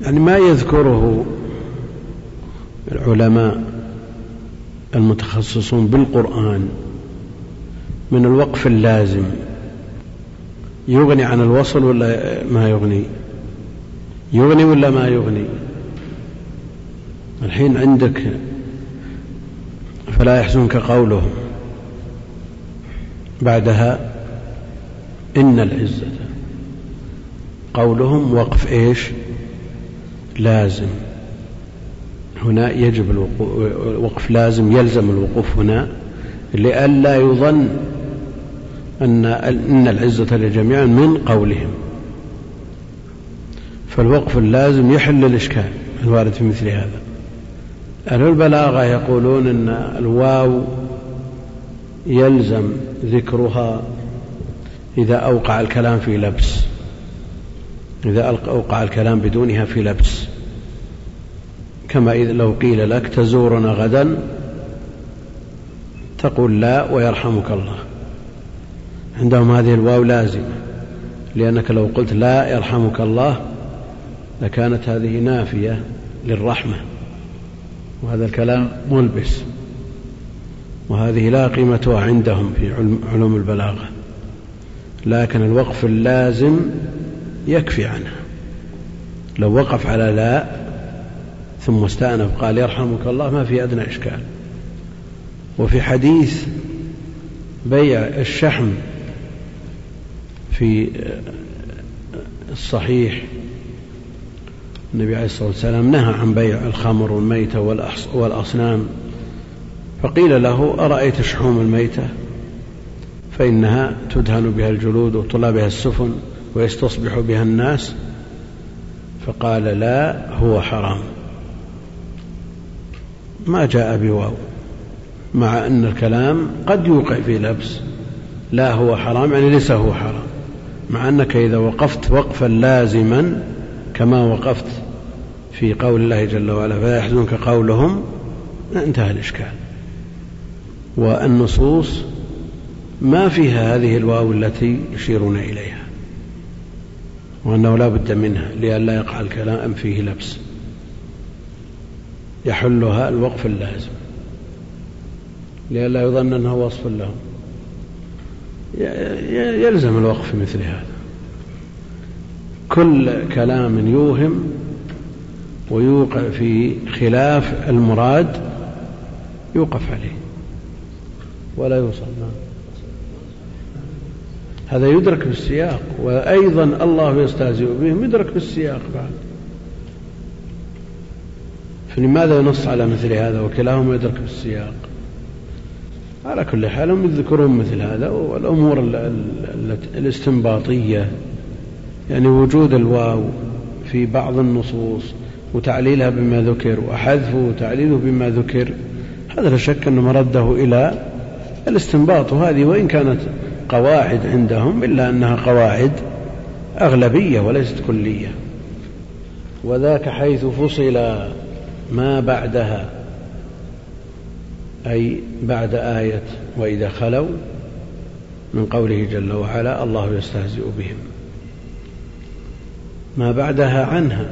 يعني ما يذكره العلماء المتخصصون بالقرآن من الوقف اللازم. يغني عن الوصل ولا ما يغني؟ يغني ولا ما يغني؟ الحين عندك فلا يحزنك قولهم بعدها إن العزة. قولهم وقف إيش؟ لازم. هنا يجب الوقف لازم يلزم الوقوف هنا لئلا يظن أن إن العزة لجميع من قولهم. فالوقف اللازم يحل الإشكال الوارد في مثل هذا. أهل البلاغة يقولون أن الواو يلزم ذكرها إذا أوقع الكلام في لبس. إذا أوقع الكلام بدونها في لبس. كما إذا لو قيل لك تزورنا غدا تقول لا ويرحمك الله. عندهم هذه الواو لازمة لأنك لو قلت لا يرحمك الله لكانت هذه نافية للرحمة. وهذا الكلام ملبس. وهذه لا قيمتها عندهم في علوم البلاغة. لكن الوقف اللازم يكفي عنها لو وقف على لا ثم استأنف قال يرحمك الله ما في أدنى إشكال. وفي حديث بيع الشحم في الصحيح النبي عليه الصلاة والسلام نهى عن بيع الخمر والميتة والأصنام فقيل له أرأيت شحوم الميتة؟ فإنها تدهن بها الجلود وتطلى بها السفن ويستصبح بها الناس فقال لا هو حرام. ما جاء بواو مع أن الكلام قد يوقع في لبس لا هو حرام يعني ليس هو حرام مع أنك إذا وقفت وقفا لازما كما وقفت في قول الله جل وعلا فلا يحزنك قولهم انتهى الإشكال. والنصوص ما فيها هذه الواو التي يشيرون إليها. وأنه لا بد منها لئلا يقع الكلام فيه لبس. يحلها الوقف اللازم. لئلا يظن أنه وصف لهم يلزم الوقف مثل هذا. كل كلام يوهم ويوقع في خلاف المراد يوقف عليه. ولا يوصل نعم هذا يدرك بالسياق وأيضا الله يستهزئ بهم يدرك بالسياق بعد. فلماذا ينص على مثل هذا وكلاهما يدرك بالسياق؟ على كل حال هم يذكرون مثل هذا والأمور الاستنباطية يعني وجود الواو في بعض النصوص وتعليلها بما ذكر وحذفه وتعليله بما ذكر هذا لا شك أنه مرده إلى الاستنباط. وهذه وإن كانت قواعد عندهم إلا أنها قواعد أغلبية وليست كلية. وذاك حيث فصل ما بعدها أي بعد آية وإذا خلوا من قوله جل وعلا الله يستهزئ بهم. ما بعدها عنها.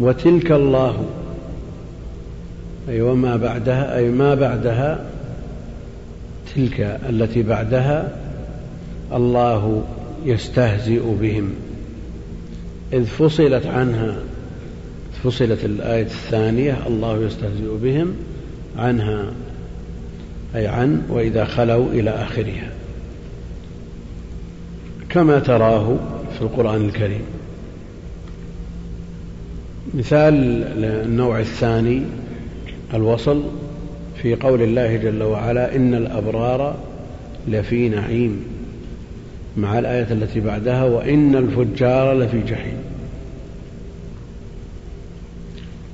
وتلك الله أي وما بعدها أي ما بعدها تلك التي بعدها الله يستهزئ بهم. إذ فصلت عنها فصلت الآية الثانية الله يستهزئ بهم عنها أي عن وإذا خلوا إلى آخرها. كما تراه في القرآن الكريم. مثال النوع الثاني الوصل. في قول الله جل وعلا إن الأبرار لفي نعيم مع الآية التي بعدها وإن الفجار لفي جحيم.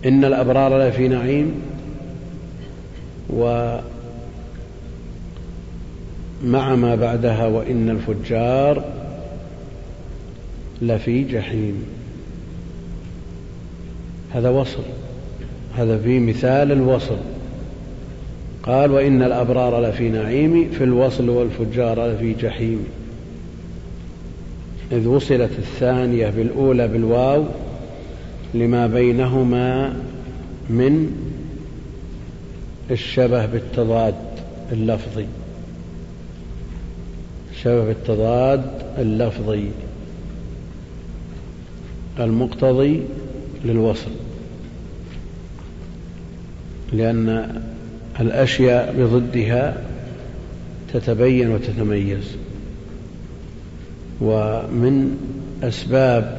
إن الأبرار لفي نعيم ومع ما بعدها وإن الفجار لفي جحيم. هذا وصل هذا في مثال الوصل. قال وإن الأبرار لفي نعيم في الوصل والفجار لفي جحيم. إذ وصلت الثانية بالأولى بالواو لما بينهما من الشبه بالتضاد اللفظي. شبه بالتضاد اللفظي. المقتضي للوصل. لأن الأشياء بضدها تتبين وتتميز. ومن أسباب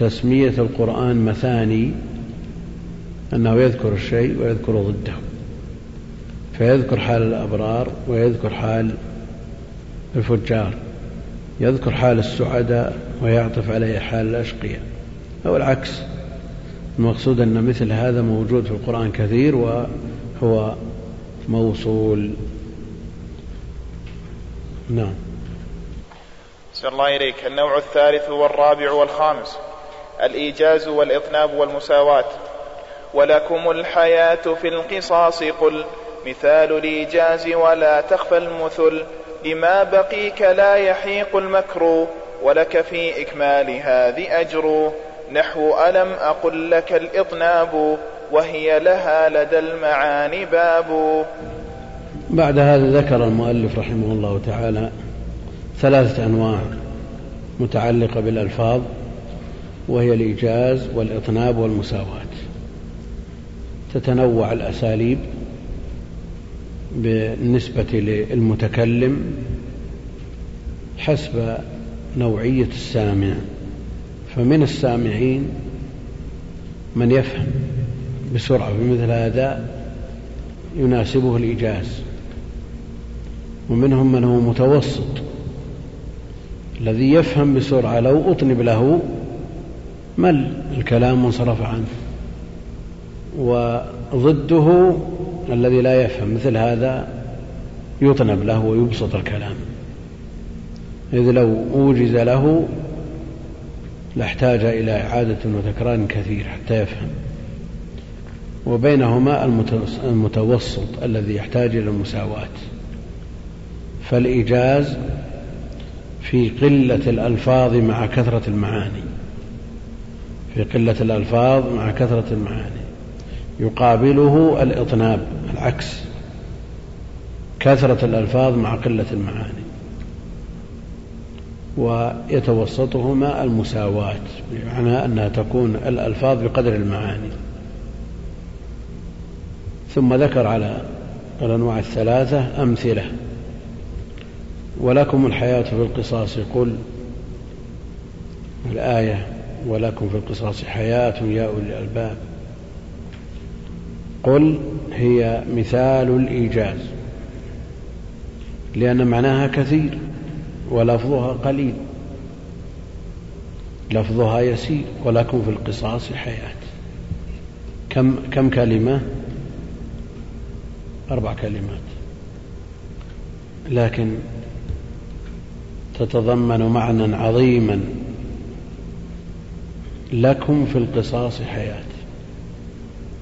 تسمية القرآن مثاني أنه يذكر الشيء ويذكر ضده فيذكر حال الأبرار ويذكر حال الفجار يذكر حال السعداء ويعطف عليه حال الأشقياء. أو العكس. المقصود أن مثل هذا موجود في القرآن كثير وهو موصول. نعم. صلى الله إليك. النوع الثالث والرابع والخامس. الإيجاز والإطناب والمساواة. ولكم الحياة في القصاص. قل مثال الإيجاز ولا تخفى المثل. لما بقيك لا يحيق المكر ولك في إكمال هذه أجر. نحو ألم أقل لك الإطناب؟ وهي لها لدى المعاني باب. بعد هذا ذكر المؤلف رحمه الله تعالى ثلاثة أنواع متعلقة بالألفاظ وهي الإيجاز والإطناب والمساواة. تتنوع الأساليب بالنسبة للمتكلم حسب نوعية السامع. فمن السامعين من يفهم بسرعة بمثل هذا يناسبه الإيجاز ومنهم من هو متوسط الذي يفهم بسرعة لو أطنب له مل الكلام وانصرف عنه. وضده الذي لا يفهم مثل هذا يطنب له ويبسط الكلام. إذ لو أوجز له لاحتاج إلى إعادة وتكرار كثير حتى يفهم. وبينهما المتوسط الذي يحتاج إلى المساواة. فالإيجاز في قلة الألفاظ مع كثرة المعاني. في قلة الألفاظ مع كثرة المعاني. يقابله الإطناب العكس. كثرة الألفاظ مع قلة المعاني. ويتوسطهما المساواة بمعنى أنها تكون الألفاظ بقدر المعاني. ثم ذكر على الأنواع الثلاثة أمثلة. ولكم الحياة في القصاص قل الآية ولكم في القصاص حياة يا أولي الألباب. قل هي مثال الإيجاز لأن معناها كثير ولفظها قليل لفظها يسير ولكم في القصاص حياة. كم كم كلمة؟ أربع كلمات. لكن تتضمن معنى عظيما لكم في القصاص حياة.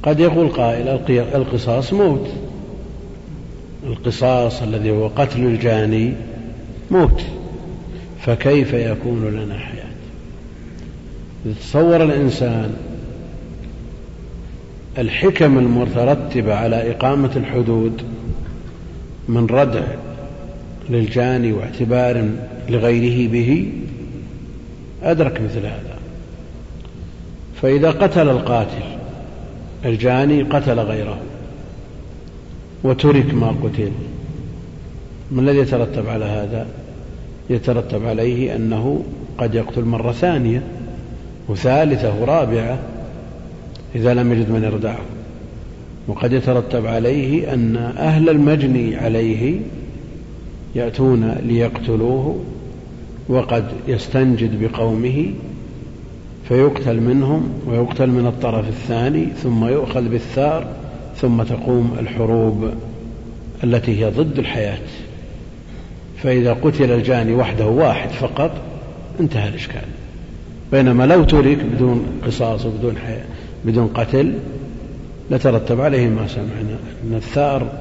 قد يقول قائل القصاص موت. القصاص الذي هو قتل الجاني موت. فكيف يكون لنا حياة؟ تصور الإنسان الحكم المترتبة على إقامة الحدود من ردع للجاني واعتبار لغيره به أدرك مثل هذا. فإذا قتل القاتل الجاني قتل غيره وترك ما قتل ما الذي يترتب على هذا؟ يترتب عليه أنه قد يقتل مرة ثانية وثالثة ورابعة إذا لم يجد من يردعه. وقد يترتب عليه أن أهل المجني عليه يأتون ليقتلوه وقد يستنجد بقومه فيقتل منهم ويقتل من الطرف الثاني ثم يؤخذ بالثار ثم تقوم الحروب التي هي ضد الحياة. فإذا قتل الجاني وحده واحد فقط انتهى الإشكال. بينما لو ترك بدون قصاص وبدون حياة. بدون قتل لترتب عليه ما سمعنا. أن الثار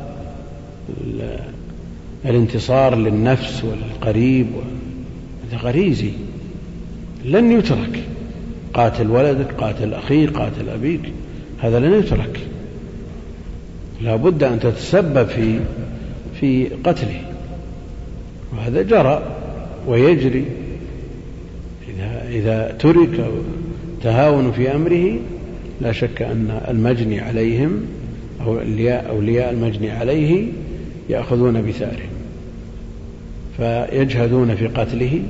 الانتصار للنفس والقريب هذا غريزي. لن يترك. قاتل ولدك قاتل أخيك قاتل أبيك هذا لن يترك. لا بد أن تتسبب في في قتله. وهذا جرى ويجري. إذا إذا ترك تهاون في أمره لا شك أن المجني عليهم أو أولياء, أولياء المجني عليه يأخذون بثأره فيجهدون في قتله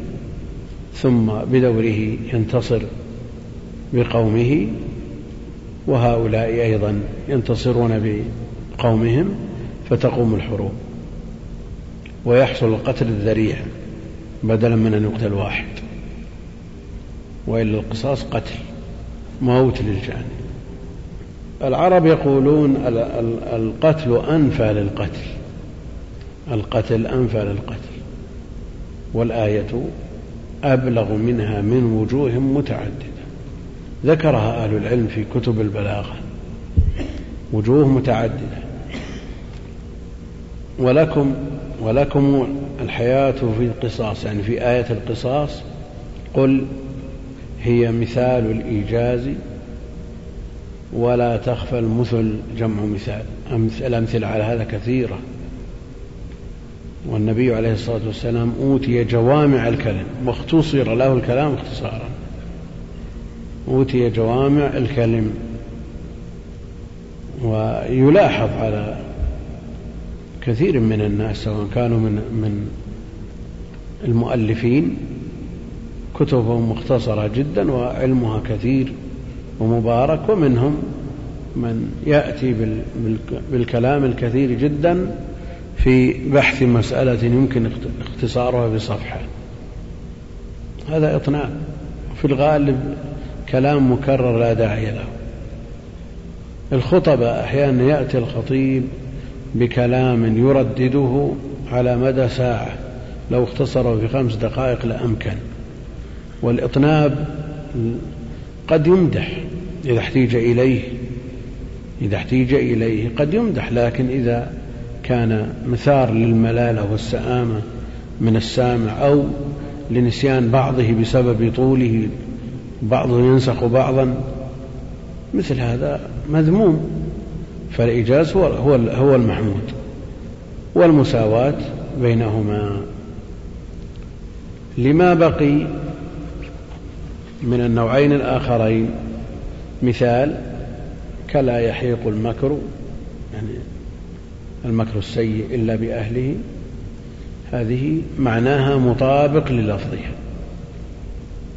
ثم بدوره ينتصر بقومه وهؤلاء أيضا ينتصرون بقومهم فتقوم الحروب ويحصل القتل الذريع بدلا من أن يقتل واحد وإلا القصاص قتل. موت للجاني العرب يقولون القتل أنفى للقتل. القتل أنفى للقتل. والآية أبلغ منها من وجوه متعددة. ذكرها أهل العلم في كتب البلاغة. وجوه متعددة. ولكم ولكم الحياة في القصاص. يعني في آية القصاص قل هي مثال الإيجاز ولا تخفى المثل جمع مثال. الأمثلة على هذا كثيرة. والنبي عليه الصلاة والسلام أوتي جوامع الكلم واختصر له الكلام اختصارا. أوتي جوامع الكلم ويلاحظ على كثير من الناس سواء كانوا من من المؤلفين كتبهم مختصرة جدا وعلمها كثير ومبارك ومنهم من يأتي بالكلام الكثير جدا في بحث مسألة يمكن اختصارها بصفحة. هذا إطناب في الغالب كلام مكرر لا داعي له. الخطبة أحيانا يأتي الخطيب بكلام يردده على مدى ساعة لو اختصره في خمس دقائق لأمكن. والإطناب قد يمدح إذا احتيج إليه إذا احتيج إليه قد يمدح لكن إذا كان مثار للملالة والسآمة من السامع أو لنسيان بعضه بسبب طوله بعضه ينسخ بعضا مثل هذا مذموم. فالإيجاز هو هو هو المحمود والمساواة بينهما. لما بقي من النوعين الآخرين. مثال كلا يحيق المكر يعني المكر السيء إلا بأهله. هذه معناها مطابق للفظها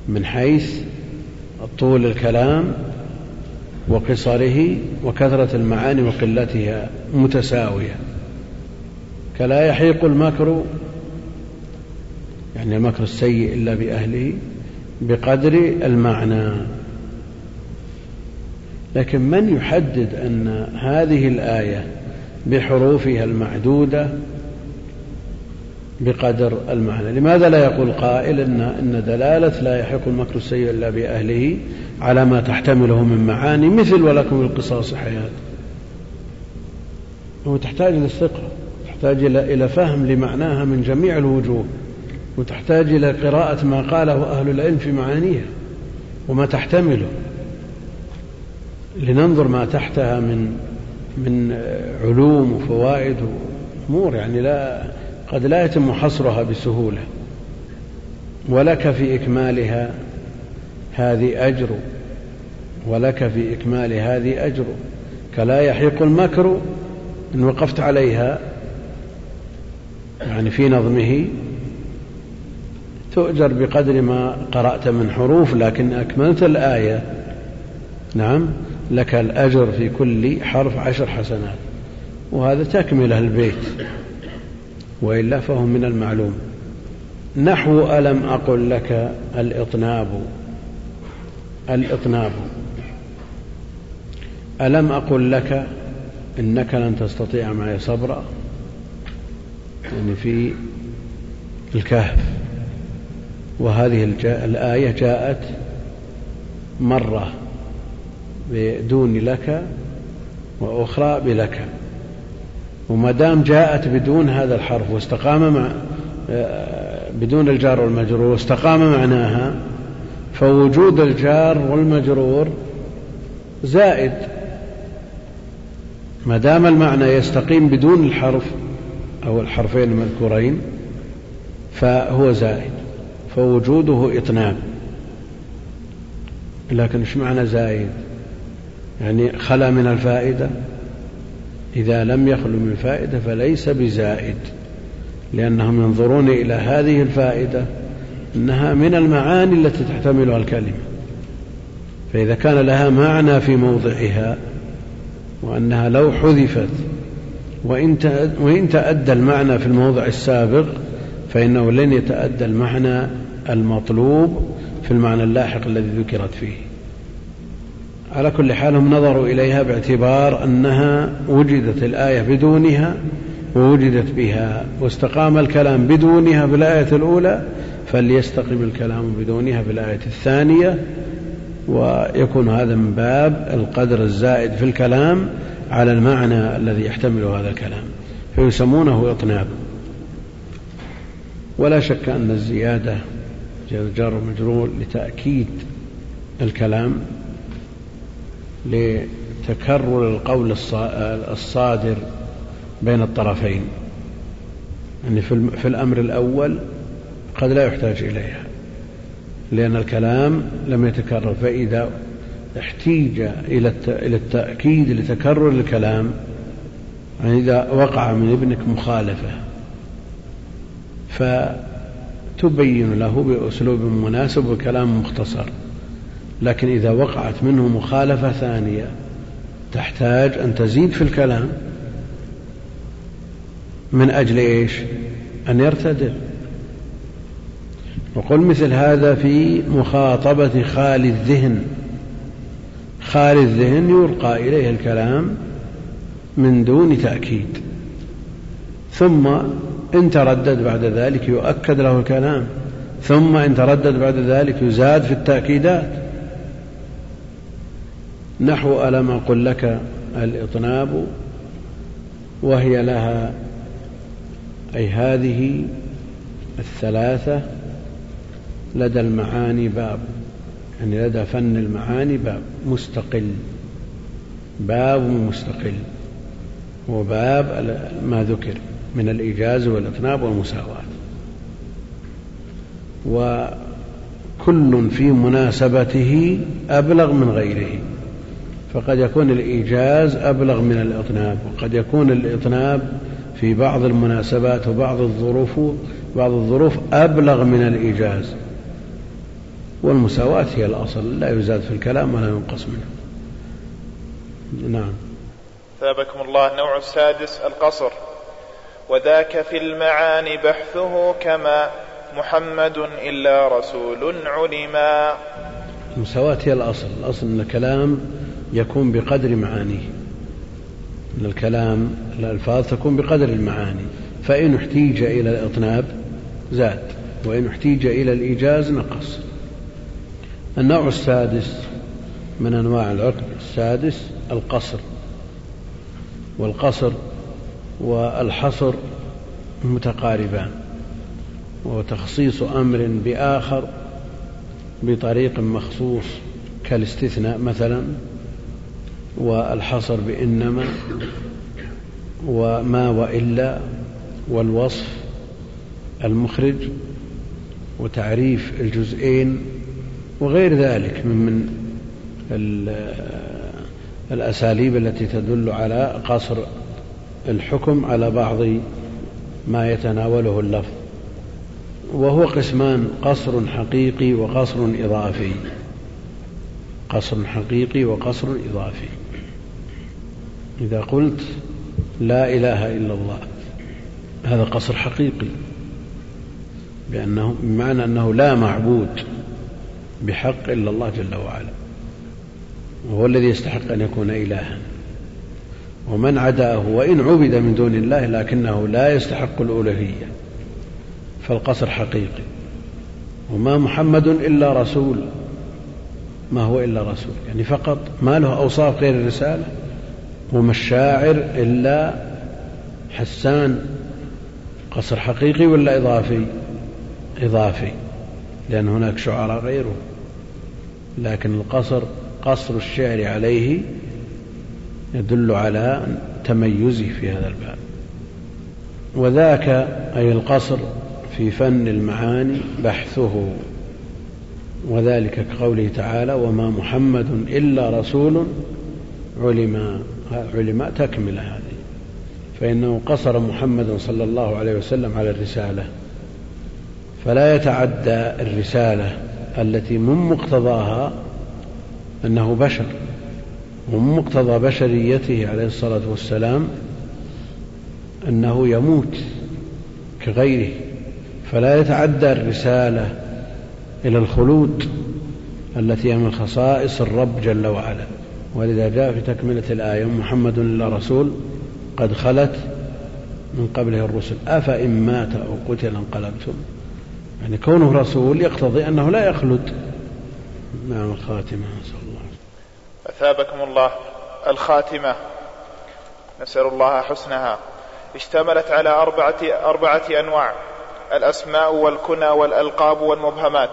من حيث طول الكلام وقصره وكثرة المعاني وقلتها متساوية. كلا يحيق المكر يعني المكر السيء إلا بأهله. بقدر المعنى. لكن من يحدد أن هذه الآية بحروفها المعدودة بقدر المعنى؟ لماذا لا يقول قائل إن, إن دلالة لا يحق المكر السيء إلا بأهله على ما تحتمله من معاني مثل ولكم القصاص حياة؟ هو تحتاج استقراء تحتاج إلى فهم لمعناها من جميع الوجوه. وتحتاج إلى قراءة ما قاله أهل العلم في معانيها وما تحتمله. لننظر ما تحتها من من علوم وفوائد وأمور يعني لا قد لا يتم حصرها بسهولة. ولك في إكمالها هذه أجر ولك في إكمال هذه أجر. كلا يحيق المكر إن وقفت عليها يعني في نظمه تؤجر بقدر ما قرأت من حروف لكن أكملت الآية. نعم لك الأجر في كل حرف عشر حسنات. وهذا تكمله البيت وإلا فهو من المعلوم. نحو ألم أقل لك الإطناب؟ الإطناب. ألم أقل لك إنك لن تستطيع معي صبرا؟ يعني في الكهف. وهذه الآية جاءت مرة بدون لك وأخرى بلك. وما دام جاءت بدون هذا الحرف واستقام مع بدون الجار والمجرور واستقام معناها فوجود الجار والمجرور زائد. ما دام المعنى يستقيم بدون الحرف أو الحرفين المذكورين فهو زائد. فوجوده إطناب لكن إيش معنى زائد؟ يعني خلا من الفائدة؟ إذا لم يخلو من الفائدة فليس بزائد لأنهم ينظرون إلى هذه الفائدة أنها من المعاني التي تحتملها الكلمة. فإذا كان لها معنى في موضعها وأنها لو حذفت وإن تأدى المعنى في الموضع السابق فإنه لن يتأدى المعنى المطلوب في المعنى اللاحق الذي ذكرت فيه. على كل حال هم نظروا إليها باعتبار أنها وجدت الآية بدونها ووجدت بها واستقام الكلام بدونها في الآية الأولى فليستقم الكلام بدونها في الآية الثانية ويكون هذا من باب القدر الزائد في الكلام على المعنى الذي يحتمله هذا الكلام. فيسمونه إطناب. ولا شك أن الزيادة جار ومجرور لتأكيد الكلام لتكرر القول الصادر بين الطرفين. يعني في الأمر الأول قد لا يحتاج إليها لأن الكلام لم يتكرر. فإذا احتيج إلى التأكيد لتكرر الكلام يعني إذا وقع من ابنك مخالفة فتبين له بأسلوب مناسب وكلام مختصر لكن إذا وقعت منه مخالفة ثانية تحتاج أن تزيد في الكلام. من أجل إيش؟ أن يرتدل وقل مثل هذا في مخاطبة خالي الذهن. خالي الذهن يلقى إليه الكلام من دون تأكيد. ثم إن تردد بعد ذلك يؤكد له الكلام ثم إن تردد بعد ذلك يزاد في التأكيدات. نحو ألم أقل لك الإطناب؟ وهي لها أي هذه الثلاثة لدى المعاني باب يعني لدى فن المعاني باب مستقل. باب مستقل. وباب ما ذكر. من الإيجاز والإطناب والمساواة. وكل في مناسبته أبلغ من غيره. فقد يكون الإيجاز أبلغ من الإطناب وقد يكون الإطناب في بعض المناسبات وبعض الظروف بعض الظروف أبلغ من الإيجاز. والمساواة هي الأصل لا يزاد في الكلام ولا ينقص منه. نعم. ثابكم الله النوع السادس القصر. وذاك في المعاني بحثه كما محمد إلا رسول علما. المساواة هي الأصل. الأصل أن الكلام يكون بقدر معانيه. أن الكلام الألفاظ تكون بقدر المعاني. فإن احتيج إلى الإطناب زاد وإن احتيج إلى الإيجاز نقص. النوع السادس من أنواع العقد السادس القصر. والقصر والحصر متقاربان وتخصيص أمر بآخر بطريق مخصوص كالاستثناء مثلا والحصر بإنما وما وإلا والوصف المخرج وتعريف الجزئين وغير ذلك من الأساليب التي تدل على قصر الحكم على بعض ما يتناوله اللفظ وهو قسمان قصر حقيقي وقصر إضافي. قصر حقيقي وقصر إضافي. إذا قلت لا إله إلا الله هذا قصر حقيقي بأنه بمعنى أنه لا معبود بحق إلا الله جل وعلا وهو الذي يستحق أن يكون إلها. ومن عداه وإن عبد من دون الله لكنه لا يستحق الألوهية فالقصر حقيقي. وما محمد إلا رسول ما هو إلا رسول؟ يعني فقط ما له أوصاف غير الرسالة. وما الشاعر إلا حسان قصر حقيقي ولا إضافي؟ إضافي لأن هناك شعراء غيره. لكن القصر قصر الشعر عليه يدل على تميزه في هذا الباب. وذاك أي القصر في فن المعاني بحثه وذلك كقوله تعالى وما محمد إلا رسول علم علم تكمل هذه. فإنه قصر محمد صلى الله عليه وسلم على الرسالة. فلا يتعدى الرسالة التي من مقتضاها أنه بشر. ومن مقتضى بشريته عليه الصلاة والسلام أنه يموت كغيره فلا يتعدى الرسالة إلى الخلود التي هي من خصائص الرب جل وعلا. ولذا جاء في تكملة الآية محمد إلا رسول قد خلت من قبله الرسل. أفإن مات أو قتل انقلبتم. يعني كونه رسول يقتضي أنه لا يخلد نعم الخاتمة. نسأل أثابكم الله الخاتمة. نسأل الله حسنها. اشتملت على أربعة, أربعة أنواع. الأسماء والكنى والألقاب والمبهمات.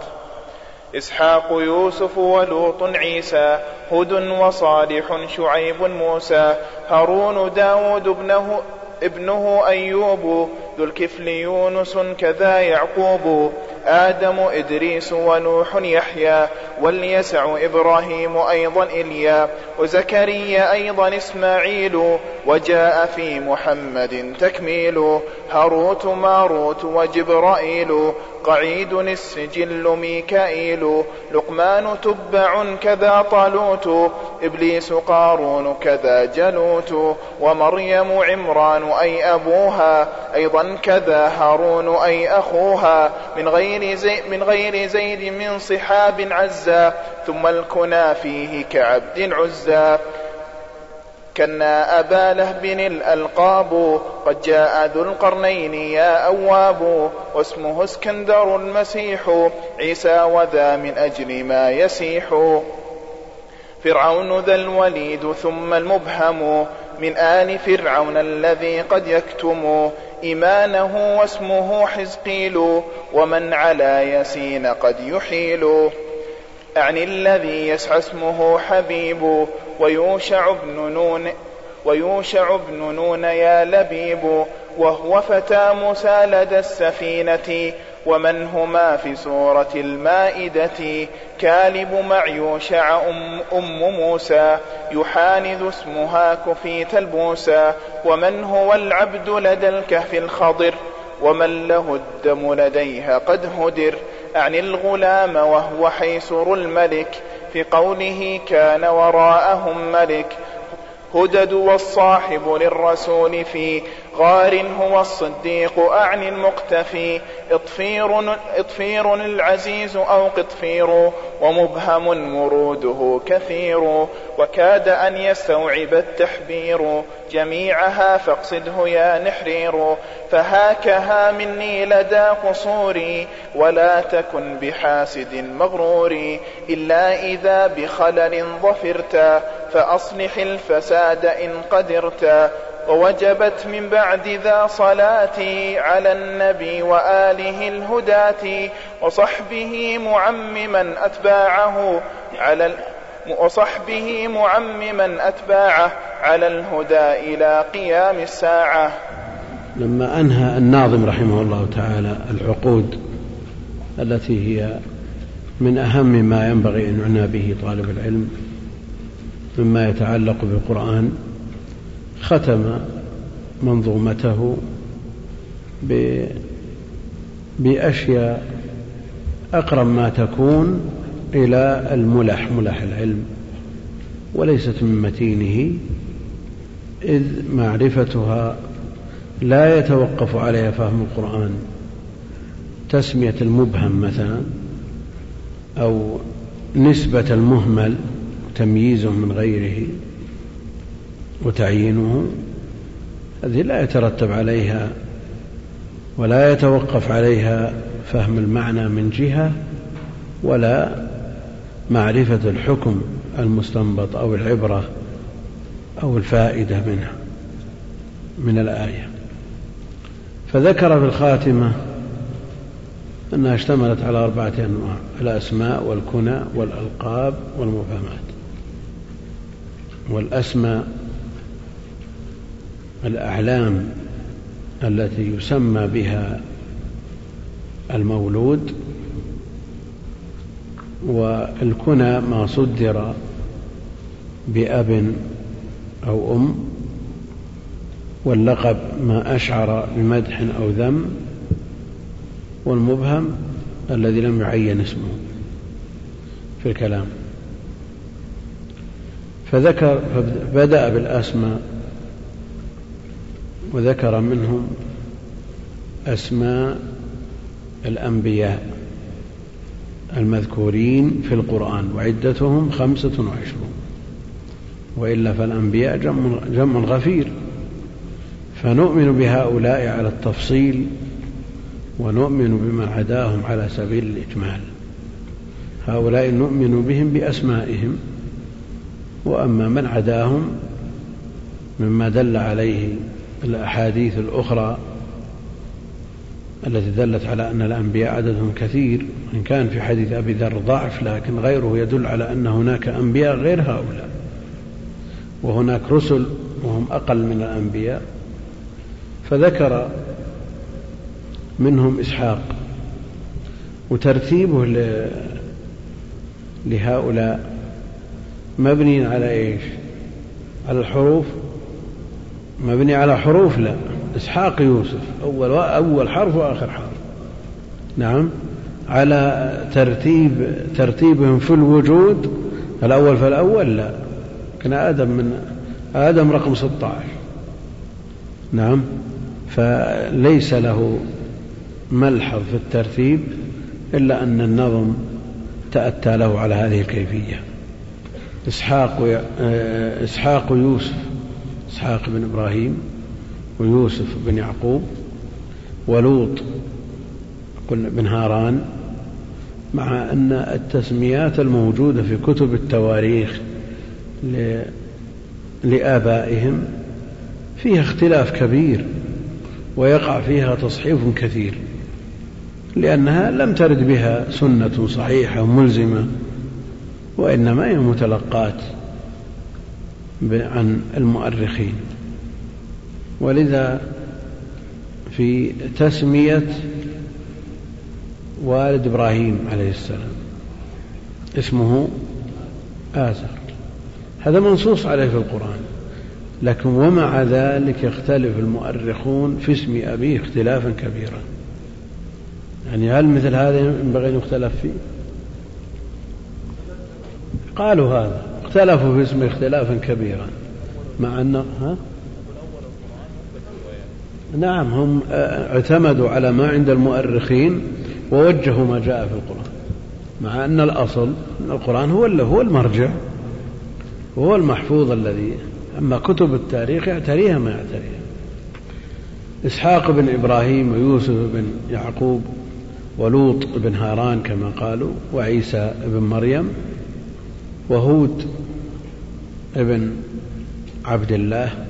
إسحاق يوسف ولوط عيسى هد وصالح شعيب موسى هارون داود ابنه ابنه أيوب ذو الكفل يونس كذا يعقوب آدم إدريس ونوح يحيى واليسع إبراهيم أيضا إليا وزكريا أيضا إسماعيل وجاء في محمد تكميل هاروت ماروت وجبرائيل قعيد السجل ميكائيل لقمان تبع كذا طالوت إبليس قارون كذا جلوت ومريم عمران أي أبوها أيضا كذا هارون أي أخوها من غير زي من غير زيد من صحاب عزا ثم الكنا فيه كعبد عزا كنا أبا لهب الألقاب قد جاء ذو القرنين يا أواب واسمه اسكندر المسيح عيسى وذا من أجل ما يسيح. فرعون ذا الوليد ثم المبهم من آل فرعون الذي قد يكتم إيمانه واسمه حزقيل ومن على يسين قد يحيل. أعني الذي يسعى اسمه حبيب ويوشع بن نون ويوشع بن نون يا لبيب وهو فتى موسى لدى السفينة ومن هما في سورة المائدة؟ كالب مع يوشع أم, أم موسى يحانذ اسمها كفيت البوسى ومن هو العبد لدى الكهف الخضر؟ ومن له الدم لديها قد هدر أعني الغلام وهو حيسر الملك في قوله كان وراءهم ملك هدد والصاحب للرسول في غار هو الصديق أعني المقتفي. إطفير, إطفير العزيز أو قطفير ومبهم مروده كثير. وكاد أن يستوعب التحبير. جميعها فاقصده يا نحرير. فهاكها مني لدى قصوري ولا تكن بحاسد مغرور. إلا إذا بخلل ظفرت فأصلح الفساد إن قدرت. ووجبت من بعد ذا صلاتي على النبي وآله الهداة وصحبه معمما أتباعه على وصحبه معمما أتباعه على الهدى إلى قيام الساعة. لما أنهى الناظم رحمه الله تعالى العقود التي هي من أهم ما ينبغي أن يعنى به طالب العلم مما يتعلق بالقرآن ختم منظومته بأشياء أقرب ما تكون إلى الملح ملح العلم وليست من متينه إذ معرفتها لا يتوقف عليها فهم القرآن تسمية المبهم مثلا أو نسبة المهمل تمييزه من غيره. وتعيينه هذه لا يترتب عليها ولا يتوقف عليها فهم المعنى من جهة ولا معرفة الحكم المستنبط أو العبرة أو الفائدة منها من الآية. فذكر في الخاتمة أنها اشتملت على أربعة أنواع الأسماء والكنى والألقاب والمبهمات والأسماء الأعلام التي يسمى بها المولود والكنى ما صدر بأب أو أم واللقب ما أشعر بمدح أو ذم والمبهم الذي لم يعين اسمه في الكلام. فذكر فبدأ بالأسماء وذكر منهم أسماء الأنبياء المذكورين في القرآن وعدتهم خمسة وعشرون. وإلا فالأنبياء جمع, غفير. فنؤمن بهؤلاء على التفصيل ونؤمن بما عداهم على سبيل الإجمال. هؤلاء نؤمن بهم بأسمائهم وأما من عداهم مما دل عليه الأحاديث الأخرى التي دلت على أن الأنبياء عددهم كثير إن كان في حديث أبي ذر ضعف لكن غيره يدل على أن هناك أنبياء غير هؤلاء. وهناك رسل وهم أقل من الأنبياء. فذكر منهم إسحاق وترتيبه لهؤلاء مبني على إيش؟ على الحروف مبني على حروف لا. إسحاق يوسف أول أول حرف وآخر حرف. نعم. على ترتيب ترتيبهم في الوجود الأول فالأول لا. كان آدم من آدم رقم 16 نعم. فليس له ملحظ في الترتيب إلا أن النظم تأتى له على هذه الكيفية. إسحاق إسحاق يوسف. إسحاق بن إبراهيم ويوسف بن يعقوب ولوط بن هاران مع أن التسميات الموجودة في كتب التواريخ لآبائهم فيها اختلاف كبير ويقع فيها تصحيف كثير لأنها لم ترد بها سنة صحيحة ملزمة وإنما هي متلقات. عن المؤرخين. ولذا في تسمية والد إبراهيم عليه السلام اسمه آزر. هذا منصوص عليه في القرآن لكن ومع ذلك يختلف المؤرخون في اسم أبيه اختلافا كبيرا. يعني هل مثل هذا ينبغي أن يختلف فيه؟ قالوا هذا. اختلفوا في اسمه اختلافا كبيرا. مع أن ها؟ نعم هم اعتمدوا على ما عند المؤرخين ووجهوا ما جاء في القرآن. مع أن الأصل أن القرآن هو هو المرجع وهو المحفوظ الذي أما كتب التاريخ يعتريها ما يعتريها. إسحاق بن إبراهيم ويوسف بن يعقوب ولوط بن هاران كما قالوا وعيسى بن مريم وهود ابن عبد الله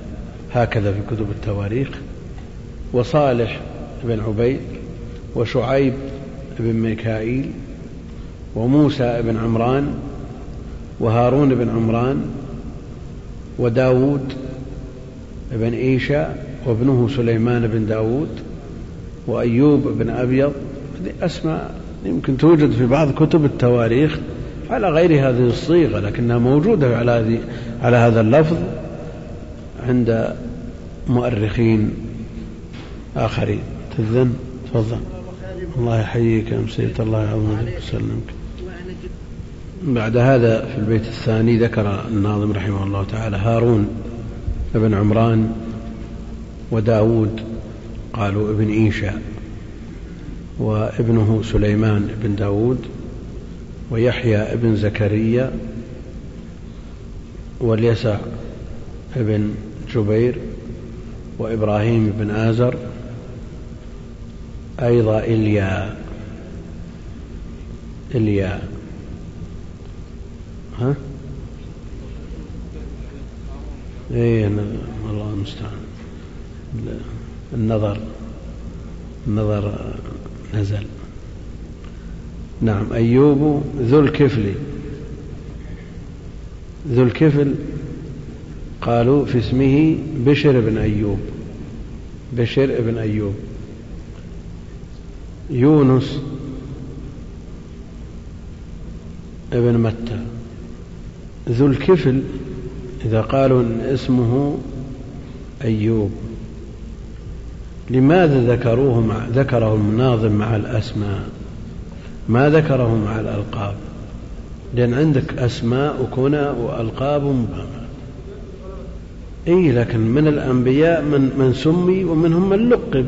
هكذا في كتب التواريخ وصالح بن عبيد وشعيب بن ميكائيل وموسى بن عمران وهارون بن عمران وداود بن إيشا وابنه سليمان بن داود وأيوب بن أبيض. هذه أسماء يمكن توجد في بعض كتب التواريخ. على غير هذه الصيغة لكنها موجودة على هذه على هذا اللفظ عند مؤرخين آخرين. تذن؟ تفضل. الله يحييك يا مسيت الله يعظمك ويسلمك. بعد هذا في البيت الثاني ذكر الناظم رحمه الله تعالى هارون ابن عمران وداود قالوا ابن إيشا وابنه سليمان بن داود ويحيى ابن زكريا واليسع ابن جبير وإبراهيم بن آزر أيضا إليا إليا. ها؟ اي الله المستعان. النظر النظر نزل. نعم أيوب ذو الكفل. ذو الكفل قالوا في اسمه بشر بن أيوب. بشر بن أيوب. يونس ابن متى. ذو الكفل إذا قالوا إن اسمه أيوب. لماذا ذكروه مع ذكره المناظم مع الأسماء؟ ما ذكره مع الألقاب لأن عندك أسماء وكنى وألقاب مبهمة. إي لكن من الأنبياء من, من سمي ومنهم من لقب.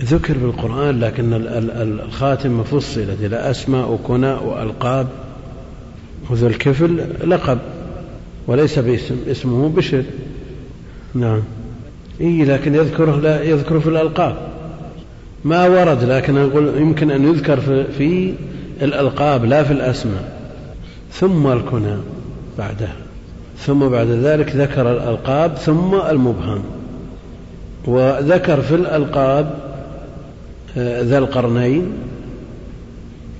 ذكر بالقرآن لكن الخاتمة فصلت إلى أسماء وكنى وألقاب. وذو الكفل لقب وليس باسم اسمه بشر. نعم. إيه لكن يذكره لا يذكره في الألقاب. ما ورد لكن أقول يمكن أن يذكر في, الألقاب لا في الأسماء. ثم الكنى بعدها. ثم بعد ذلك ذكر الألقاب ثم المبهم. وذكر في الألقاب آه، ذا القرنين.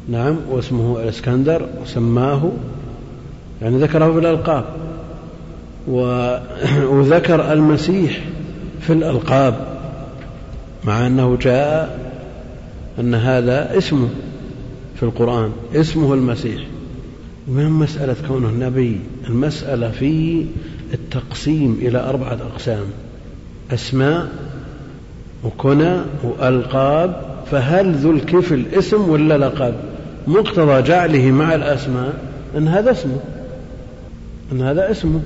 نعم واسمه الإسكندر وسماه يعني ذكره في الألقاب. وذكر المسيح في الألقاب. مع أنه جاء أن هذا اسمه في القرآن اسمه المسيح. ما مسألة كونه نبي المسألة في التقسيم إلى أربعة أقسام أسماء وكنى وألقاب فهل ذو الكفل اسم ولا لقب؟ مقتضى جعله مع الأسماء أن هذا اسمه. أن هذا اسمه.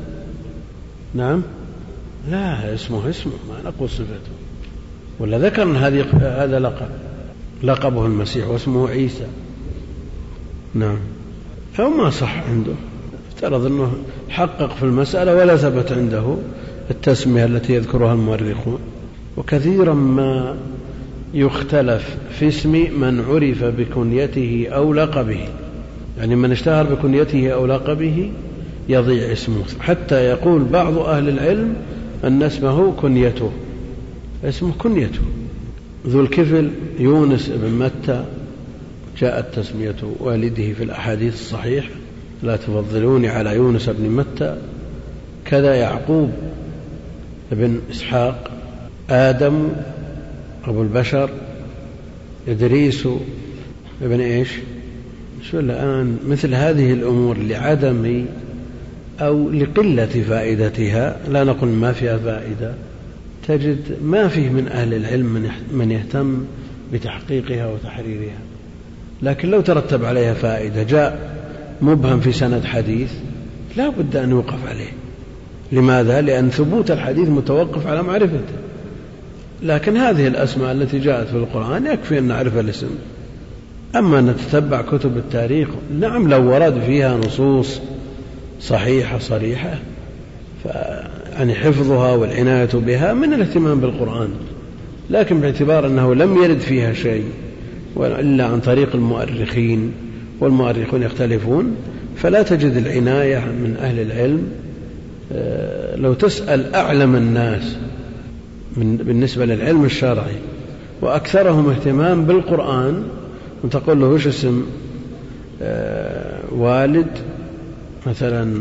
نعم. لا اسمه اسمه ما نقول صفته. ولا ذكر أن هذه هذا لقب. لقبه المسيح واسمه عيسى. نعم. فهو ما صح عنده. افترض أنه حقق في المسألة ولا ثبت عنده التسمية التي يذكرها المؤرخون. وكثيرا ما يختلف في اسم من عرف بكنيته أو لقبه. يعني من اشتهر بكنيته أو لقبه يضيع اسمه. حتى يقول بعض أهل العلم أن اسمه كنيته. اسمه كنيته. ذو الكفل يونس بن متى. جاءت تسمية والده في الأحاديث الصحيحة. لا تفضلوني على يونس بن متى. كذا يعقوب بن إسحاق. آدم أبو البشر. إدريس ابن إيش. شو الآن؟ مثل هذه الأمور لعدم أو لقلة فائدتها. لا نقول ما فيها فائدة. تجد ما فيه من أهل العلم من يهتم بتحقيقها وتحريرها. لكن لو ترتب عليها فائدة جاء مبهم في سند حديث لا بد أن يوقف عليه. لماذا؟ لأن ثبوت الحديث متوقف على معرفته. لكن هذه الأسماء التي جاءت في القرآن يكفي أن نعرف الاسم. أما نتتبع كتب التاريخ نعم لو ورد فيها نصوص صحيحة صريحة يعني حفظها والعناية بها من الاهتمام بالقرآن لكن باعتبار أنه لم يرد فيها شيء إلا عن طريق المؤرخين والمؤرخون يختلفون فلا تجد العناية من أهل العلم. آه، لو تسأل أعلم الناس من بالنسبة للعلم الشرعي وأكثرهم اهتمام بالقرآن وتقول له وش اسم؟ آه، والد مثلا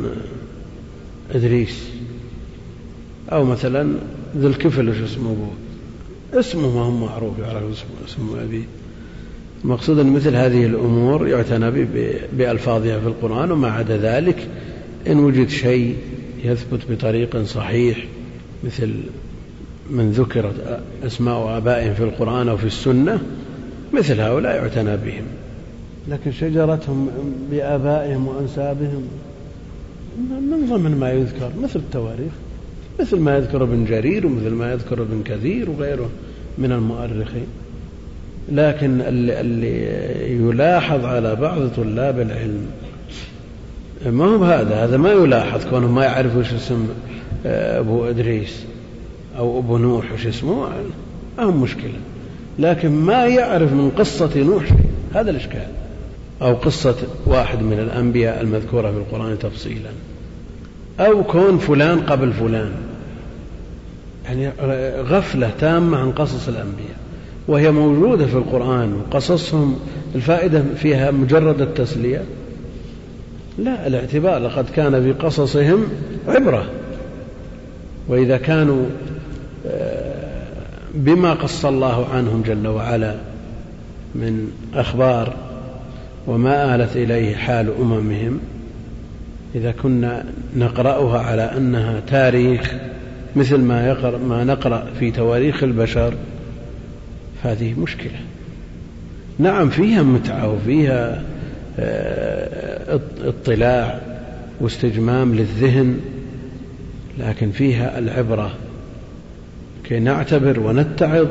إدريس. أو مثلا ذو الكفل وش اسمه؟ أبوه اسمه ما هو معروف يعرف اسم أبيه المقصود أن مثل هذه الأمور يعتنى بألفاظها في القرآن وما عدا ذلك إن وجد شيء يثبت بطريق صحيح مثل من ذكرت أسماء آبائهم في القرآن أو في السنة مثل هؤلاء يعتنى بهم. لكن شجرتهم بآبائهم وأنسابهم من ضمن ما يذكر مثل التواريخ. مثل ما يذكر ابن جرير ومثل ما يذكر ابن كثير وغيره من المؤرخين. لكن اللي, يلاحظ على بعض طلاب العلم ما هو هذا هذا ما يلاحظ كونه ما يعرف وش اسم آه، أبو إدريس أو أبو نوح وش اسمه. ما هو مشكلة. لكن ما يعرف من قصة نوح هذا الإشكال. أو قصة واحد من الأنبياء المذكورة في القرآن تفصيلا. أو كون فلان قبل فلان. يعني غفلة تامة عن قصص الأنبياء. وهي موجودة في القرآن وقصصهم الفائدة فيها مجرد التسلية. لا الاعتبار لقد كان في قصصهم عبرة. وإذا كانوا آه، بما قص الله عنهم جل وعلا من أخبار وما آلت إليه حال أممهم إذا كنا نقرأها على أنها تاريخ مثل ما, يقرأ ما نقرأ في تواريخ البشر. فهذه مشكلة. نعم فيها متعة وفيها آه، اطلاع واستجمام للذهن لكن فيها العبرة. كي نعتبر ونتعظ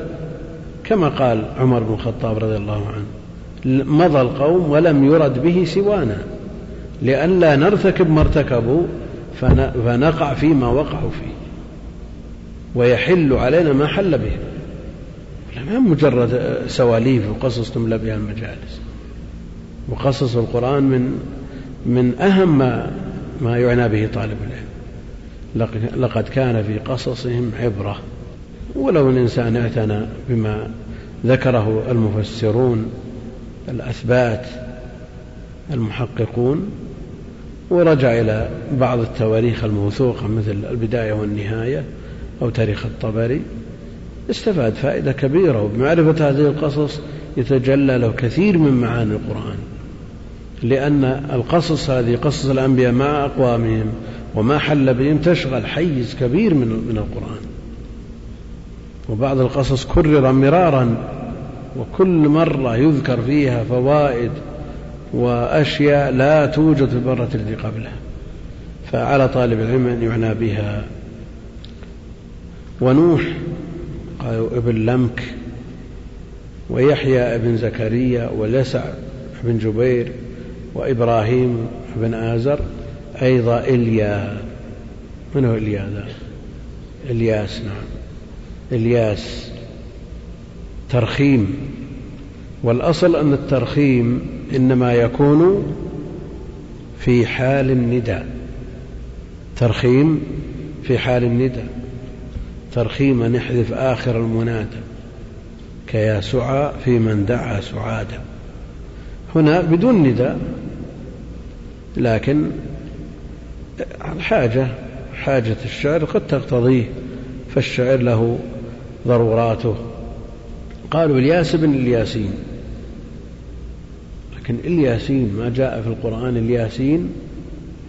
كما قال عمر بن الخطاب رضي الله عنه مضى القوم ولم يرد به سوانا. لئلا نرتكب ما ارتكبوا فنقع فيما وقعوا فيه. ويحل علينا ما حل به. ما مجرد سواليف وقصص تملى بها المجالس وقصص القرآن من من أهم ما ما يعنى به طالب العلم. لقد كان في قصصهم عبرة. ولو الإنسان اعتنى بما ذكره المفسرون الأثبات المحققون ورجع إلى بعض التواريخ الموثوقة مثل البداية والنهاية. أو تاريخ الطبري استفاد فائدة كبيرة وبمعرفة هذه القصص يتجلى له كثير من معاني القرآن. لأن القصص هذه قصص الأنبياء مع أقوامهم وما حل بهم تشغل حيز كبير من من القرآن. وبعض القصص كرر مرارا وكل مرة يذكر فيها فوائد وأشياء لا توجد في المرة التي قبلها. فعلى طالب العلم أن يعنى بها. ونوح قالوا ابن لمك ويحيى ابن زكريا واليسع بن جبير وإبراهيم بن آزر أيضا إليا. من هو إليا ذا؟ إلياس نعم. إلياس. ترخيم. والأصل أن الترخيم إنما يكون في حال النداء. ترخيم في حال النداء. ترخيم نحذف آخر المنادى كيا سعى في من دعا سعادا هنا بدون نداء لكن الحاجة حاجة الشعر قد تقتضيه فالشعر له ضروراته. قالوا الياس بن الياسين. لكن الياسين ما جاء في القرآن الياسين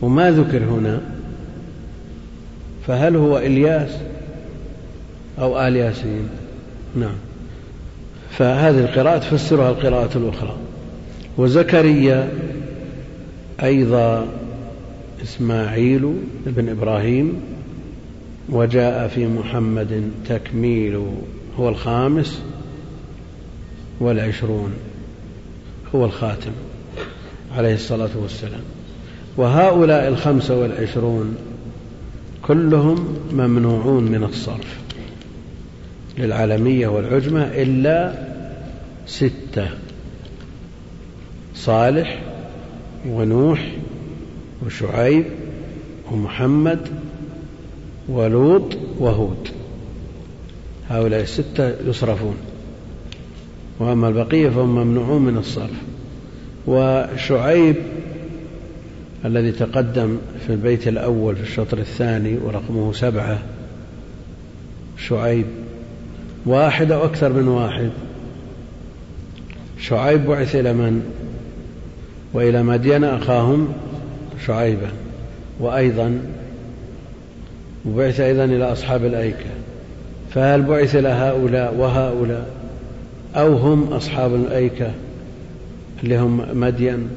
وما ذكر هنا فهل هو إلياس؟ أو آل ياسين. نعم. فهذه القراءة تفسرها القراءة الأخرى. وزكريا أيضا إسماعيل بن إبراهيم وجاء في محمد تكميل هو الخامس والعشرون هو الخاتم عليه الصلاة والسلام. وهؤلاء الخمسة والعشرون كلهم ممنوعون من الصرف. للعالمية والعجمة إلا ستة صالح ونوح وشعيب ومحمد ولوط وهود. هؤلاء الستة يصرفون. وأما البقية فهم ممنوعون من الصرف. وشعيب الذي تقدم في البيت الأول في الشطر الثاني ورقمه سبعة شعيب واحد أو أكثر من واحد. شعيب بعث إلى من؟ وإلى مدين أخاهم شعيبا وأيضا وبعث أيضا إلى أصحاب الأيكة. فهل بعث إلى هؤلاء وهؤلاء؟ أو هم أصحاب الأيكة اللي هم مدين؟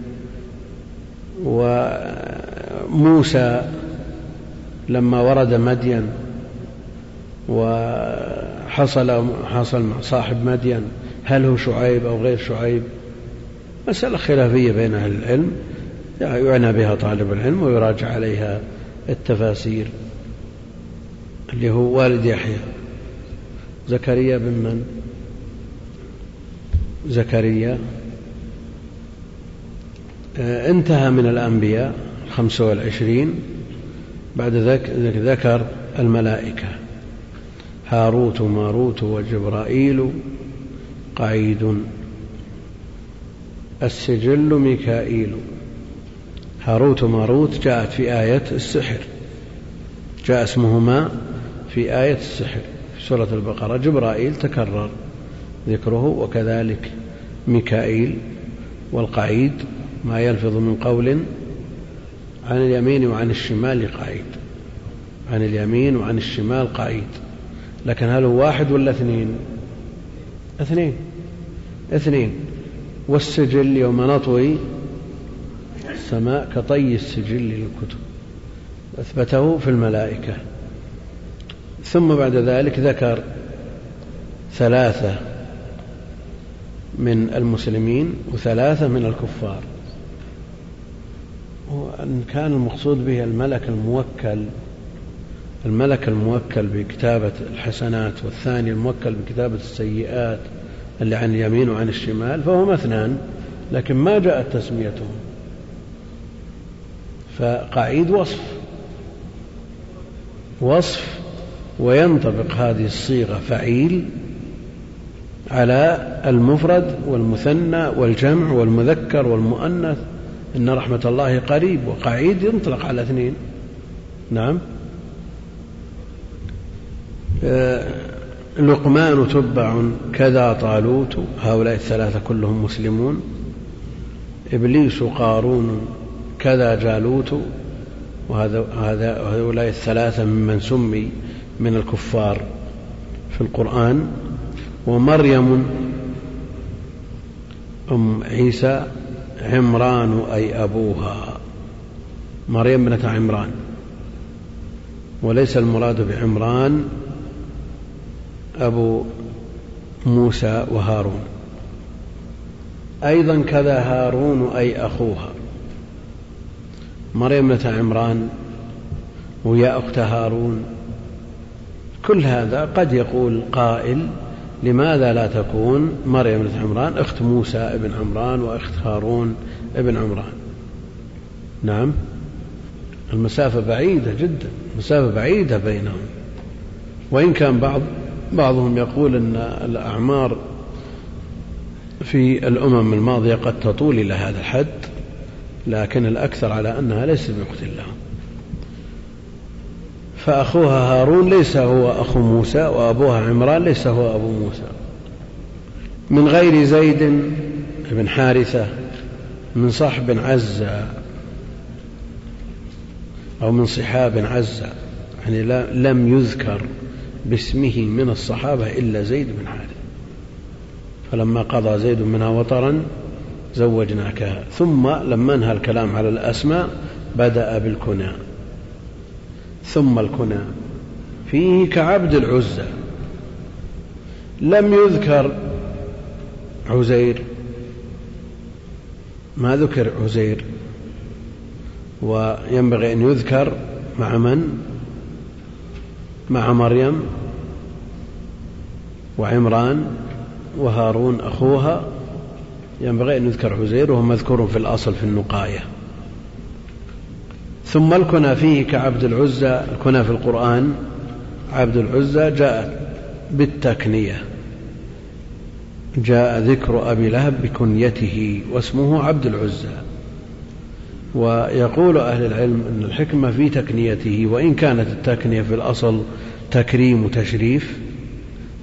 وموسى لما ورد مدين وحصل حصل مع صاحب مدين هل هو شعيب أو غير شعيب؟ مسألة خلافية بين أهل العلم يعنى بها طالب العلم ويراجع عليها التفاسير اللي هو والد يحيى. زكريا بن من؟ زكريا. آه، انتهى من الأنبياء الخمسة والعشرين بعد ذلك ذكر الملائكة. هاروت وماروت وجبرائيل قعيد. السجل ميكائيل. هاروت وماروت جاءت في آية السحر. جاء اسمهما في آية السحر. في سورة البقرة جبرائيل تكرر ذكره وكذلك ميكائيل والقعيد. ما يلفظ من قول عن اليمين وعن الشمال قعيد. عن اليمين وعن الشمال قعيد. لكن هل هو واحد ولا اثنين؟ اثنين. اثنين. والسجل يوم نطوي السماء كطي السجل للكتب. أثبته في الملائكة. ثم بعد ذلك ذكر ثلاثة من المسلمين وثلاثة من الكفار. وأن كان المقصود به الملك الموكل الملك الموكل بكتابة الحسنات والثاني الموكل بكتابة السيئات اللي عن اليمين وعن الشمال فهم اثنان لكن ما جاءت تسميتهم. فقعيد وصف. وصف وينطبق هذه الصيغة فعيل على المفرد والمثنى والجمع والمذكر والمؤنث إن رحمة الله قريب وقعيد ينطلق على اثنين. نعم؟ لقمان تبع كذا طالوت هؤلاء الثلاثة كلهم مسلمون إبليس قارون كذا جالوت وهذا هؤلاء الثلاثة ممن سمي من الكفار في القرآن. ومريم أم عيسى عمران أي أبوها. مريم ابنة عمران. وليس المراد بعمران أبو موسى وهارون. أيضا كذا هارون أي أخوها. مريم ابنة عمران ويا أخت هارون. كل هذا قد يقول قائل لماذا لا تكون مريم بنت عمران أخت موسى ابن عمران وأخت هارون ابن عمران؟ نعم. المسافة بعيدة جدا. مسافة بعيدة بينهم. وإن كان بعض بعضهم يقول أن الأعمار في الأمم الماضية قد تطول إلى هذا الحد لكن الأكثر على أنها ليست بأخت لهم فأخوها هارون ليس هو أخو موسى وأبوها عمران ليس هو أبو موسى. من غير زيد بن حارثة من صحب عزة أو من صحاب عزة يعني لم يذكر باسمه من الصحابة إلا زيد بن حارثة فلما قضى زيد منها وطرا زوجناكها ثم لما انهى الكلام على الأسماء بدأ بالكنى. ثم الكنى. فيه كعبد العزى. لم يذكر عزير. ما ذكر عزير. وينبغي أن يذكر مع من؟ مع مريم وعمران وهارون أخوها. ينبغي أن يذكر عزير وهو مذكور في الأصل في النقاية. ثم الكنى فيه كعبد العزى الكنى في القرآن. عبد العزى جاء بالتكنية. جاء ذكر أبي لهب بكنيته واسمه عبد العزى. ويقول أهل العلم أن الحكمة في تكنيته وإن كانت التكنية في الأصل تكريم وتشريف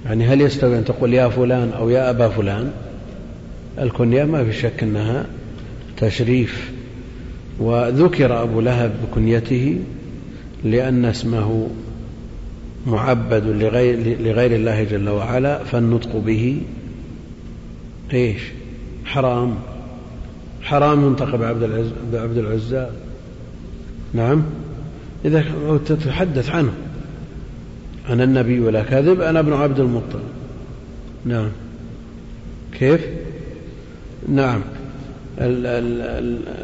يعني هل يستوي أن تقول يا فلان أو يا أبا فلان؟ الكنية ما في شك أنها تشريف. وذكر أبو لهب بكنيته لأن اسمه معبد لغير, لغير الله جل وعلا فالنطق به إيش؟ حرام. حرام ينطق بعبد العز بعبد العزى نعم. إذا تتحدث عنه. أنا النبي ولا كذب أنا ابن عبد المطلب. نعم. كيف؟ نعم.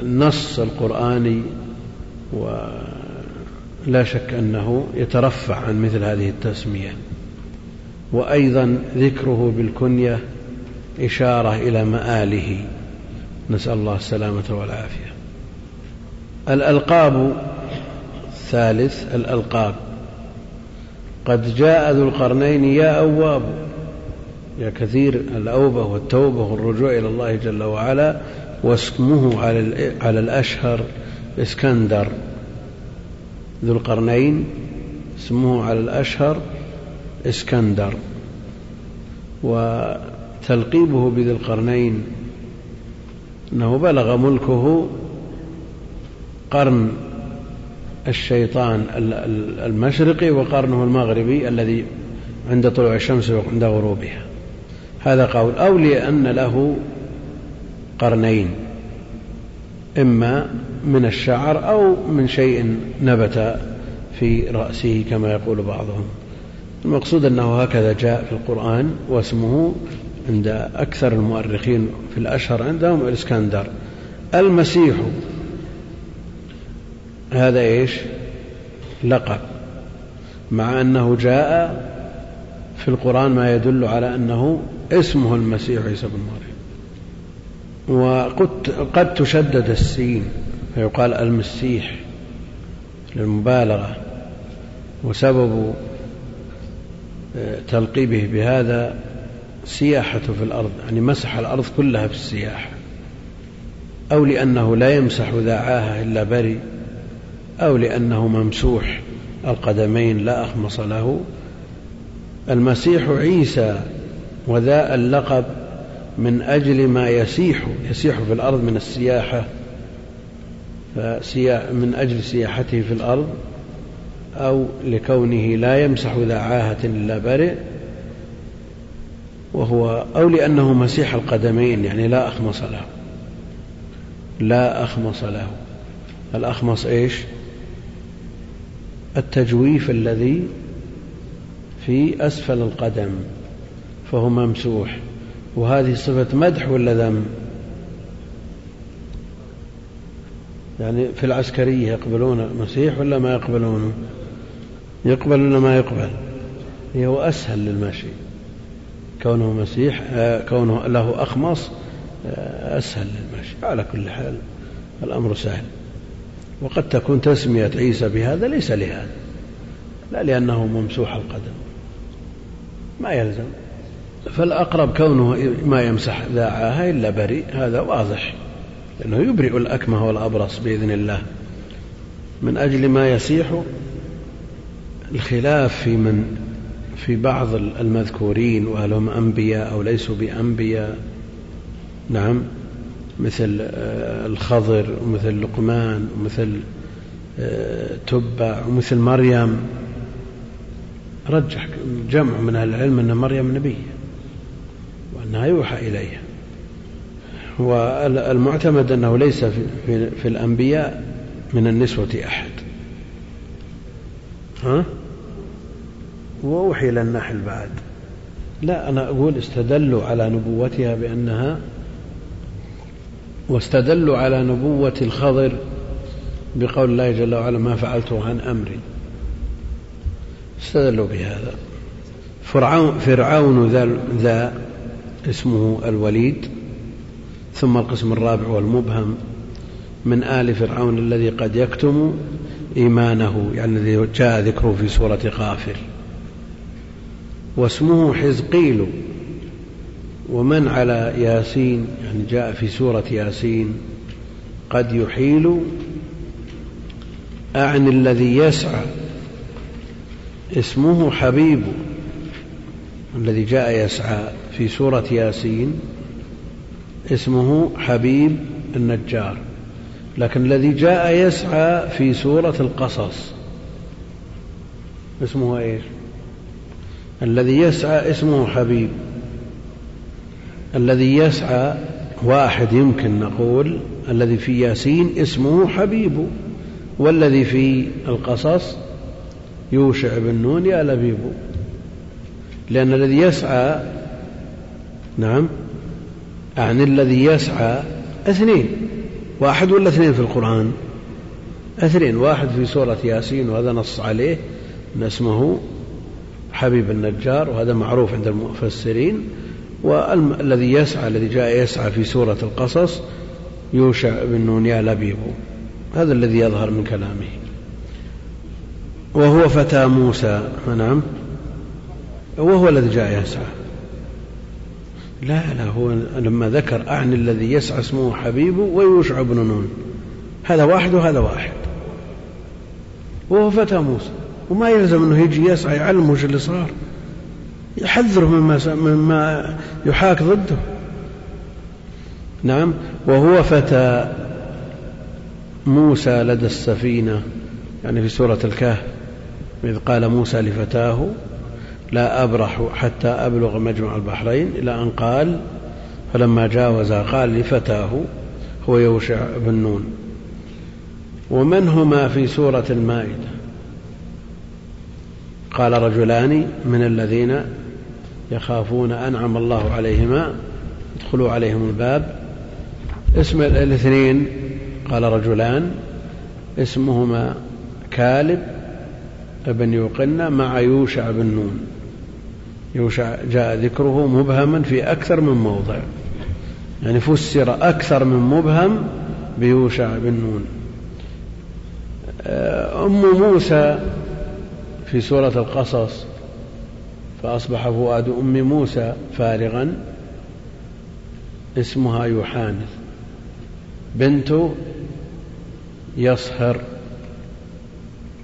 النص القرآني ولا شك أنه يترفع عن مثل هذه التسمية. وأيضا ذكره بالكنية إشارة إلى مآله. نسأل الله السلامة والعافية. الألقاب الثالث الألقاب. قد جاء ذو القرنين يا أواب. يا كثير الأوبة والتوبة والرجوع إلى الله جل وعلا واسمه على على الأشهر إسكندر. ذو القرنين اسمه على الأشهر إسكندر. وتلقيبه بذي القرنين أنه بلغ ملكه قرن الشيطان المشرقي وقرنه المغربي الذي عند طلوع الشمس وعند غروبها. هذا قول. أو لأن له قرنين إما من الشعر أو من شيء نبت في رأسه كما يقول بعضهم. المقصود أنه هكذا جاء في القرآن واسمه عند أكثر المؤرخين في الأشهر عندهم الإسكندر. المسيح هذا إيش؟ لقب مع أنه جاء في القرآن ما يدل على أنه اسمه المسيح عيسى بن مريم. وقد قد تشدد السين فيقال المسيح للمبالغة وسبب آه، تلقيبه بهذا سياحته في الأرض يعني مسح الأرض كلها في السياحة أو لأنه لا يمسح ذا عاهة إلا بري أو لأنه ممسوح القدمين لا أخمص له. المسيح عيسى وذا اللقب من أجل ما يسيح يسيح في الأرض من السياحة من أجل سياحته في الأرض أو لكونه لا يمسح ذا عاهة إلا برئ وهو أو لأنه مسيح القدمين يعني لا أخمص له. لا أخمص له. الأخمص إيش؟ التجويف الذي في أسفل القدم فهو ممسوح. وهذه صفة مدح ولا ذم؟ يعني في العسكرية يقبلون المسيح ولا ما يقبلونه يقبل ولا ما يقبل. هو أسهل للمشي. كونه مسيح آه، كونه له أخمص آه، أسهل للمشي. على كل حال الأمر سهل. وقد تكون تسمية عيسى بهذا ليس لهذا لا لأنه ممسوح القدم. ما يلزم. فالأقرب كونه ما يمسح ذاعاها إلا بريء هذا واضح لأنه يبرئ الأكمه والأبرص بإذن الله. من أجل ما يسيح الخلاف في من في بعض المذكورين وهل هم أنبياء أو ليسوا بأنبياء. نعم. مثل آه، الخضر ومثل لقمان ومثل آه، تبع ومثل مريم. رجح جمع من أهل العلم أن مريم نبية وأنها يوحى إليها. والمعتمد أنه ليس في, الأنبياء من النسوة أحد. ها؟ وأوحي إلى النحل بعد. لا أنا أقول استدلوا على نبوتها بأنها واستدلوا على نبوة الخضر بقول الله جل وعلا ما فعلته عن أمري استدلوا بهذا. فرعون, فرعون ذا, ذا اسمه الوليد ثم القسم الرابع والمبهم من آل فرعون الذي قد يكتم إيمانه يعني الذي جاء ذكره في سورة غافر. واسمه حزقيل ومن على ياسين يعني جاء في سورة ياسين قد يحيل أعني الذي يسعى اسمه حبيب الذي جاء يسعى في سورة ياسين اسمه حبيب النجار لكن الذي جاء يسعى في سورة القصص اسمه إيش؟ الذي يسعى اسمه حبيب. الذي يسعى واحد يمكن نقول الذي في ياسين اسمه حبيب. والذي في القصص يوشع بن نون يا لبيب. لأن الذي يسعى نعم أعني الذي يسعى اثنين. واحد ولا اثنين في القرآن؟ اثنين. واحد في سورة ياسين وهذا نص عليه أن اسمه حبيب النجار وهذا معروف عند المفسرين والذي يسعى الذي جاء يسعى في سورة القصص يوشع بن نون يا لبيب هذا الذي يظهر من كلامه. وهو فتى موسى. نعم. وهو الذي جاء يسعى. لا لا هو لما ذكر أعني الذي يسعى اسمه حبيب ويوشع بن نون. هذا واحد وهذا واحد. وهو فتى موسى. وما يلزم أنه يجي يسعى يعلمه وش اللي صار. يحذره مما مما يحاك ضده. نعم. وهو فتى موسى لدى السفينة يعني في سورة الكهف إذ قال موسى لفتاه لا أبرح حتى أبلغ مجمع البحرين. إلى أن قال فلما جاوز قال لفتاه هو يوشع بن نون. ومن هما في سورة المائدة؟ قال رجلان من الذين يخافون أنعم الله عليهما ادخلوا عليهم الباب. اسم الاثنين قال رجلان اسمهما كالب ابن يوقنا مع يوشع بن نون. يوشع جاء ذكره مبهما في أكثر من موضع. يعني فسر أكثر من مبهم بيوشع بن نون. أم موسى في سورة القصص فأصبح فؤاد أم موسى فارغا اسمها يوحانث بنت يصهر.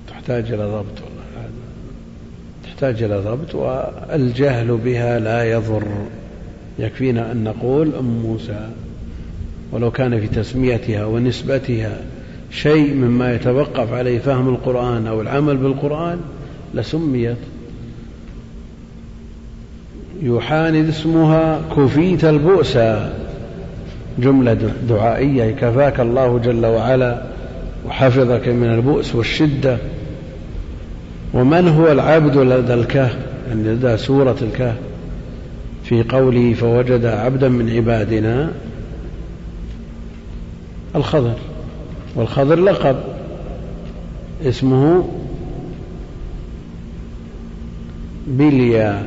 تحتاج إلى ضبط والله تحتاج إلى ضبط والجهل بها لا يضر. يكفينا أن نقول أم موسى ولو كان في تسميتها ونسبتها شيء مما يتوقف عليه فهم القرآن أو العمل بالقرآن لسميت. يحاند اسمها كفيت البؤس جملة دعائية. كفاك الله جل وعلا وحفظك من البؤس والشدة. ومن هو العبد لدى الكهف؟ يعني لدى سورة الكهف. في قوله فوجد عبدا من عبادنا الخضر. والخضر لقب. اسمه بليا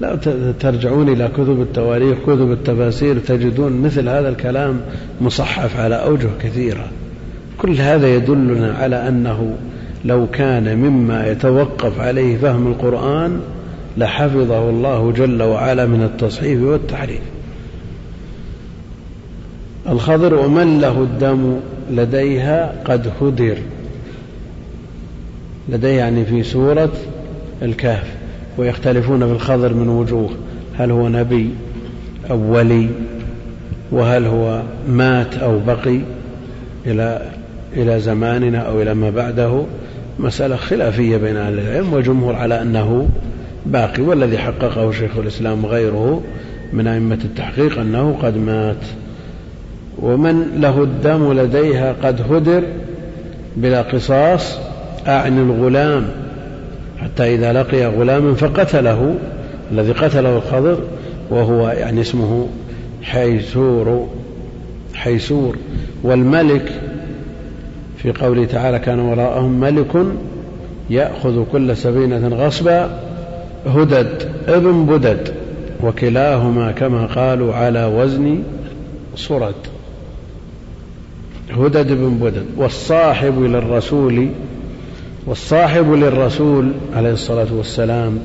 لا ترجعون إلى كتب التواريخ كتب التفاسير تجدون مثل هذا الكلام مصحف على أوجه كثيرة. كل هذا يدلنا على أنه لو كان مما يتوقف عليه فهم القرآن لحفظه الله جل وعلا من التصحيف والتحريف. الخضر ومن له الدم لديها قد هدر. لديه يعني في سورة الكهف ويختلفون في الخضر من وجوه هل هو نبي أو ولي وهل هو مات أو بقي إلى إلى زماننا أو إلى ما بعده؟ مسألة خلافية بين أهل العلم والجمهور على أنه باقي والذي حققه شيخ الإسلام وغيره من أئمة التحقيق أنه قد مات. ومن له الدم لديها قد هدر بلا قصاص أعني الغلام حتى إذا لقي غلاما فقتله الذي قتله الخضر وهو يعني اسمه حيسور حيسور والملك في قوله تعالى كان وراءهم ملك يأخذ كل سفينة غصبا هدد ابن بدد وكلاهما كما قالوا على وزن صرد هدد بن بدد والصاحب للرسول والصاحب للرسول عليه الصلاة والسلام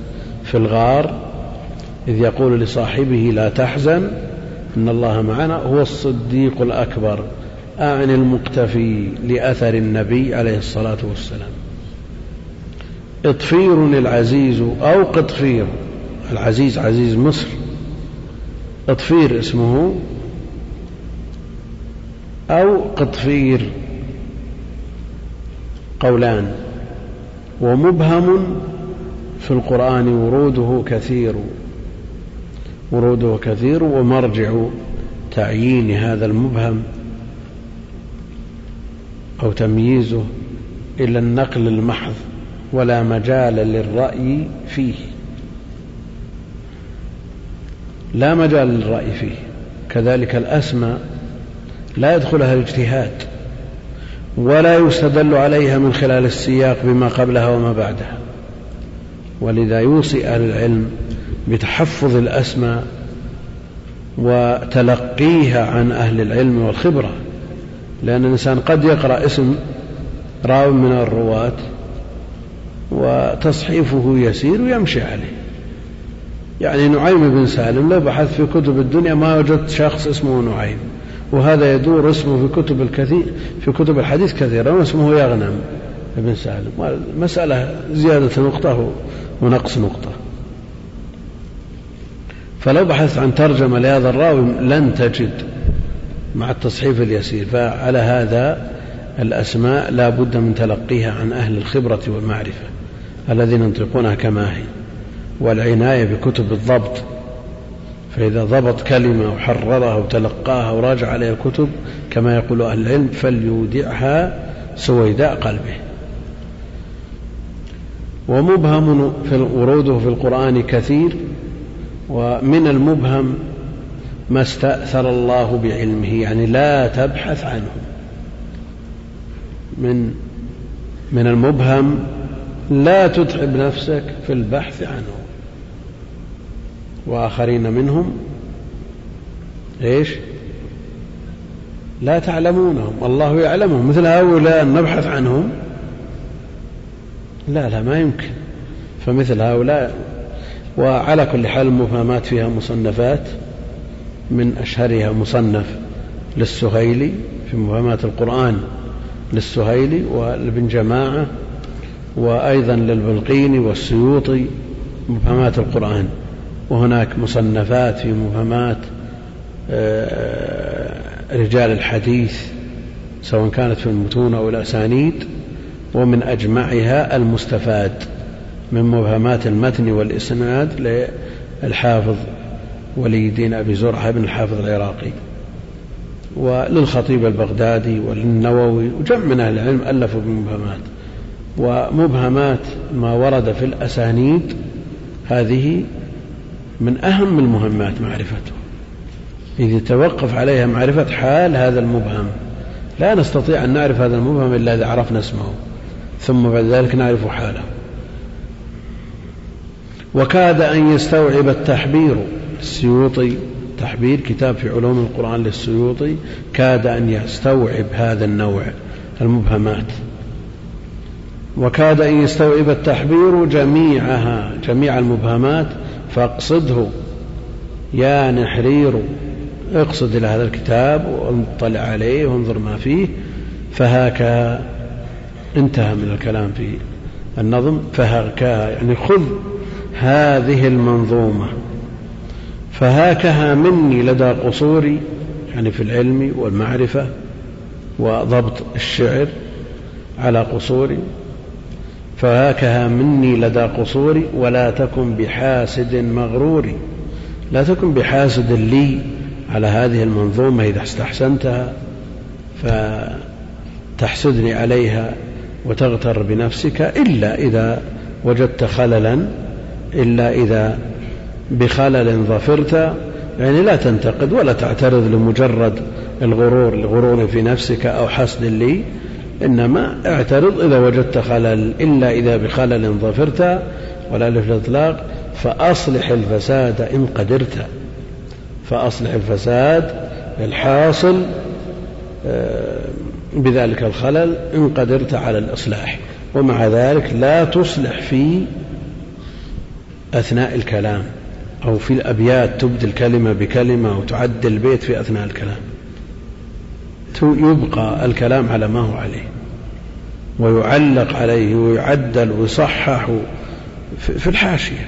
في الغار إذ يقول لصاحبه لا تحزن إن الله معنا هو الصديق الأكبر أعني المقتفي لأثر النبي عليه الصلاة والسلام. إطفير العزيز أو قطفير العزيز عزيز مصر. إطفير اسمه أو قطفير قولان. ومبهم في القرآن وروده كثير وروده كثير ومرجع تعيين هذا المبهم أو تمييزه إلى النقل المحض ولا مجال للرأي فيه. لا مجال للرأي فيه. كذلك الأسماء لا يدخلها الاجتهاد. ولا يستدل عليها من خلال السياق بما قبلها وما بعدها. ولذا يوصي أهل العلم بتحفظ الأسماء وتلقيها عن أهل العلم والخبرة. لأن الإنسان قد يقرأ اسم راو من الرواة وتصحيفه يسير ويمشي عليه. يعني نعيم بن سالم لو بحثت في كتب الدنيا ما وجدت شخص اسمه نعيم. وهذا يدور اسمه في كتب الكثير في كتب الحديث كثيرا واسمه يغنم بن سالم. والمسألة زيادة نقطة ونقص نقطة. فلو بحثت عن ترجمة لهذا الراوي لن تجد مع التصحيف اليسير. فعلى هذا الأسماء لا بد من تلقيها عن أهل الخبرة والمعرفة الذين ينطقونها كما هي. والعناية بكتب الضبط فإذا ضبط كلمة وحررها وتلقاها وراجع عليها الكتب كما يقول أهل العلم فليودعها سويداء قلبه. ومبهم في وروده في القرآن كثير ومن المبهم ما استأثر الله بعلمه يعني لا تبحث عنه. من من المبهم لا تتعب نفسك في البحث عنه. وآخرين منهم إيش؟ لا تعلمونهم الله يعلمهم. مثل هؤلاء نبحث عنهم؟ لا لا ما يمكن. فمثل هؤلاء وعلى كل حال المفهمات فيها مصنفات من أشهرها مصنف للسهيلي في مفهمات القرآن للسهيلي ولابن جماعة وأيضا للبلقيني والسيوطي مفهمات القرآن. وهناك مصنفات في مفهمات آه، رجال الحديث سواء كانت في المتون أو الأسانيد ومن أجمعها المستفاد من مبهمات المتن والإسناد للحافظ ولي الدين أبي زرعة بن الحافظ العراقي. وللخطيب البغدادي وللنووي وجمع من أهل العلم ألفوا بمبهمات ومبهمات ما ورد في الأسانيد هذه من أهم المهمات معرفته. إذ يتوقف عليها معرفة حال هذا المبهم لا نستطيع أن نعرف هذا المبهم إلا إذا عرفنا اسمه ثم بعد ذلك نعرف حاله. وكاد أن يستوعب التحبير. السيوطي تحبير كتاب في علوم القرآن للسيوطي كاد أن يستوعب هذا النوع المبهمات. وكاد أن يستوعب التحبير جميعها جميع المبهمات فاقصده. يا نحرير اقصد إلى هذا الكتاب واطلع عليه وانظر ما فيه. فهاك انتهى من الكلام في النظم. فهاكها يعني خذ هذه المنظومة. فهاكها مني لدى قصوري يعني في العلم والمعرفة وضبط الشعر على قصوري. فهاكها مني لدى قصوري ولا تكن بحاسد مغرور لا تكن بحاسد لي على هذه المنظومة إذا استحسنتها فتحسدني عليها وتغتر بنفسك إلا إذا وجدت خللا إلا إذا بخلل ظفرت. يعني لا تنتقد ولا تعترض لمجرد الغرور الغرور في نفسك أو حسد لي. إنما اعترض إذا وجدت خلل إلا إذا بخلل ظفرت ولا الإطلاق فأصلح الفساد إن قدرت. فأصلح الفساد الحاصل آه، بذلك الخلل إن قدرت على الإصلاح. ومع ذلك لا تصلح في أثناء الكلام أو في الأبيات تبدل كلمة بكلمة وتعدل البيت في أثناء الكلام. يبقى الكلام على ما هو عليه. ويعلق عليه ويعدل ويصحح في الحاشية.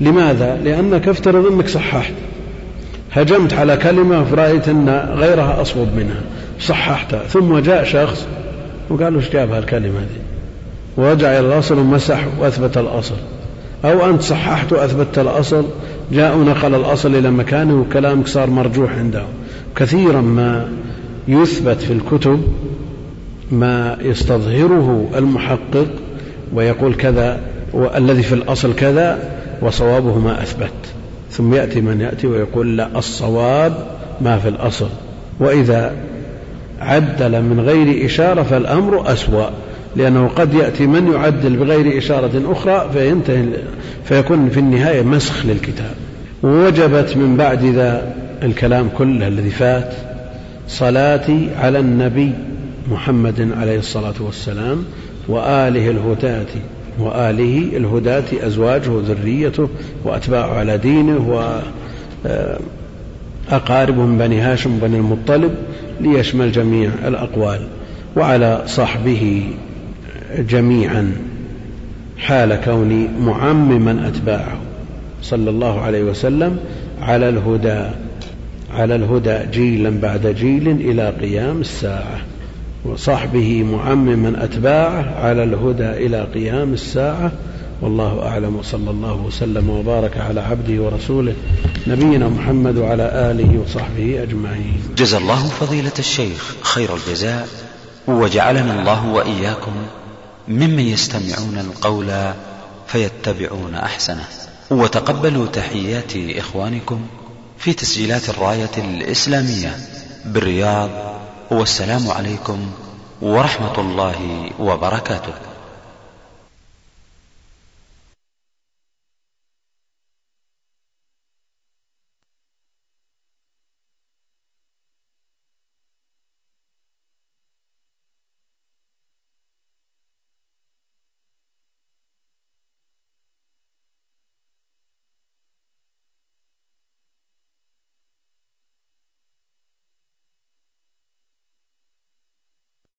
لماذا؟ لأنك افترض أنك صححت. هجمت على كلمة فرأيت أن غيرها أصوب منها. صححتها ثم جاء شخص وقال له جاب هالكلمة دي؟ ورجع إلى الأصل ومسح وأثبت الأصل. أو أنت صححت وأثبتت الأصل جاء ونقل الأصل إلى مكانه وكلامك صار مرجوح عنده. كثيرا ما يثبت في الكتب ما يستظهره المحقق ويقول كذا والذي في الأصل كذا وصوابه ما أثبت. ثم يأتي من يأتي ويقول لا الصواب ما في الأصل. وإذا عدل من غير إشارة فالأمر أسوأ لأنه قد يأتي من يعدل بغير إشارة أخرى فينتهي فيكون في النهاية مسخ للكتاب. ووجبت من بعد ذا الكلام كله الذي فات صلاتي على النبي محمد عليه الصلاة والسلام وآله الهداة وآله الهداة أزواجه وذريته وأتباعه على دينه وأقاربه من بني هاشم بني المطلب ليشمل جميع الأقوال وعلى صحبه جميعا حال كوني معمما أتباعه صلى الله عليه وسلم على الهدى. على الهدى جيلا بعد جيل إلى قيام الساعة. وصحبه معمما أتباعه على الهدى إلى قيام الساعة. والله أعلم وصلى الله وسلم وبارك على عبده ورسوله نبينا محمد وعلى آله وصحبه أجمعين. جزا الله فضيلة الشيخ خير الجزاء وجعلنا الله وإياكم ممن يستمعون القول فيتبعون أحسنه. وتقبلوا تحيات إخوانكم. في تسجيلات الراية الإسلامية بالرياض والسلام عليكم ورحمة الله وبركاته.